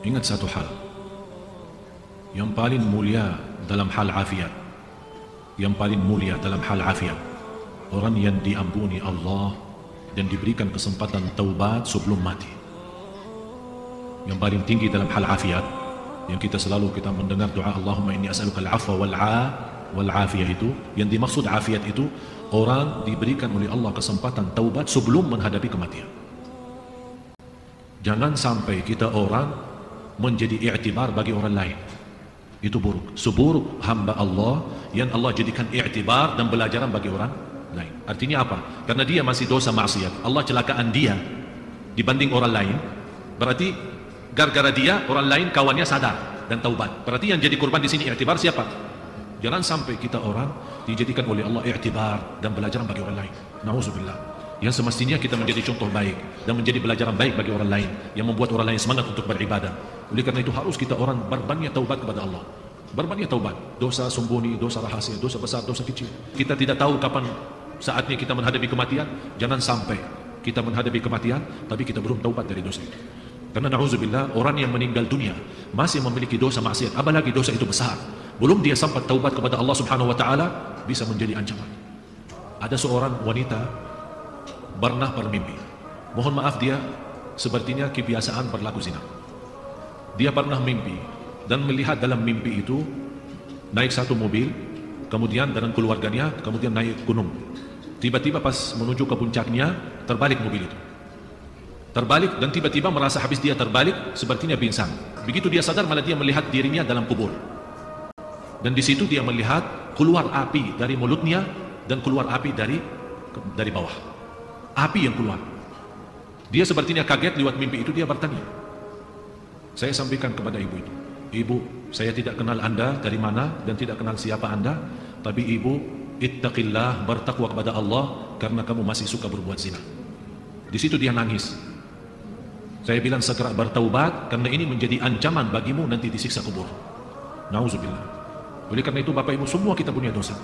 Ingat satu hal. Yang paling mulia dalam hal afiat. Yang paling mulia dalam hal afiat. Orang yang diampuni Allah Dan diberikan kesempatan taubat sebelum mati. Yang paling tinggi dalam hal afiat Yang kita selalu kita mendengar doa Allahumma inni as'aluka al-afwa wal-a wal-afiyah itu Yang dimaksud afiat itu Orang diberikan oleh Allah kesempatan taubat sebelum menghadapi kematian. Jangan sampai kita orang menjadi i'tibar bagi orang lain. Itu buruk. Seburuk hamba Allah yang Allah jadikan i'tibar dan belajaran bagi orang lain. Artinya apa? Karena dia masih dosa maksiat. Allah celakaan dia dibanding orang lain. Berarti gara-gara dia orang lain kawannya sadar dan taubat. Berarti yang jadi korban di sini i'tibar siapa? Jangan sampai kita orang dijadikan oleh Allah i'tibar dan belajaran bagi orang lain. Nauzubillah yang semestinya kita menjadi contoh baik dan menjadi pelajaran baik bagi orang lain yang membuat orang lain semangat untuk beribadah. Oleh kerana itu harus kita orang berbanyak taubat kepada Allah. Berbanyak taubat. Dosa sembunyi, dosa rahasia, dosa besar, dosa kecil. Kita tidak tahu kapan saatnya kita menghadapi kematian. Jangan sampai kita menghadapi kematian tapi kita belum taubat dari dosa itu. Karena na'udzubillah orang yang meninggal dunia masih memiliki dosa maksiat. Apalagi dosa itu besar. Belum dia sempat taubat kepada Allah subhanahu wa ta'ala bisa menjadi ancaman. Ada seorang wanita pernah bermimpi. Mohon maaf dia sepertinya kebiasaan berlaku zina. Dia pernah mimpi dan melihat dalam mimpi itu naik satu mobil, kemudian dengan keluarganya, kemudian naik gunung. Tiba-tiba pas menuju ke puncaknya, terbalik mobil itu. Terbalik dan tiba-tiba merasa habis dia terbalik, sepertinya pingsan. Begitu dia sadar malah dia melihat dirinya dalam kubur. Dan di situ dia melihat keluar api dari mulutnya dan keluar api dari dari bawah api yang keluar. Dia sepertinya kaget lewat mimpi itu dia bertanya. Saya sampaikan kepada ibu itu. Ibu saya tidak kenal anda dari mana dan tidak kenal siapa anda tapi ibu ittaqillah bertakwa kepada Allah karena kamu masih suka berbuat zina. Di situ dia nangis. Saya bilang segera bertaubat karena ini menjadi ancaman bagimu nanti disiksa kubur. Nauzubillah. Oleh karena itu Bapak Ibu semua kita punya dosa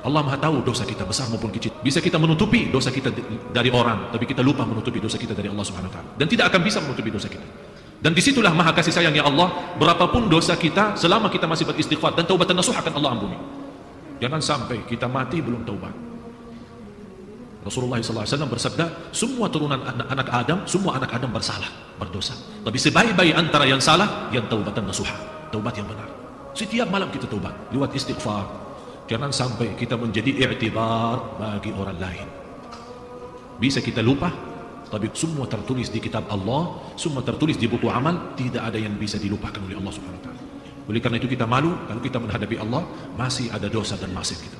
Allah maha tahu dosa kita besar maupun kecil. Bisa kita menutupi dosa kita dari orang, tapi kita lupa menutupi dosa kita dari Allah Subhanahu Wa Taala. Dan tidak akan bisa menutupi dosa kita. Dan disitulah maha kasih sayangnya Allah, berapapun dosa kita, selama kita masih beristighfar dan taubat nasuh akan Allah ampuni. Jangan sampai kita mati belum taubat. Rasulullah SAW bersabda, semua turunan anak Adam, semua anak Adam bersalah, berdosa. Tapi sebaik-baik antara yang salah, yang taubat nasuh. Taubat yang benar. Setiap malam kita taubat, lewat istighfar, Jangan sampai kita menjadi i'tibar bagi orang lain. Bisa kita lupa, tapi semua tertulis di kitab Allah, semua tertulis di buku amal, tidak ada yang bisa dilupakan oleh Allah Subhanahu wa taala. Oleh karena itu kita malu kalau kita menghadapi Allah masih ada dosa dan maksiat kita.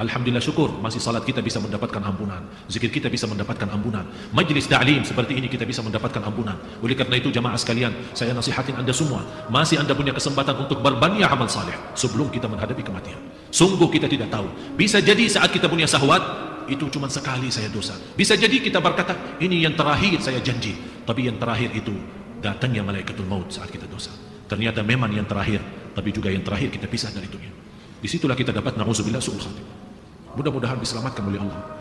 Alhamdulillah syukur masih salat kita bisa mendapatkan ampunan zikir kita bisa mendapatkan ampunan majlis ta'lim seperti ini kita bisa mendapatkan ampunan oleh karena itu jamaah sekalian saya nasihatin anda semua masih anda punya kesempatan untuk berbanyak amal saleh sebelum kita menghadapi kematian sungguh kita tidak tahu. Bisa jadi saat kita punya sahwat itu cuma sekali saya dosa. Bisa jadi kita berkata ini yang terakhir saya janji. Tapi yang terakhir itu datangnya malaikatul maut saat kita dosa. Ternyata memang yang terakhir tapi juga yang terakhir kita pisah dari dunia. Disitulah kita dapat na'udzubillah su'ul khatimah. Mudah-mudahan diselamatkan oleh Allah.